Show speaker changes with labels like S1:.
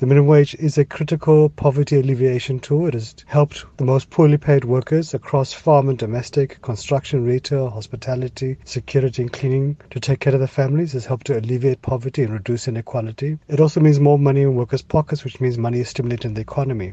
S1: The minimum wage is a critical poverty alleviation tool. It has helped the most poorly paid workers across farm and domestic, construction, retail, hospitality, security and cleaning to take care of their families. It has helped to alleviate poverty and reduce inequality. It also means more money in workers' pockets, which means money is stimulating the economy.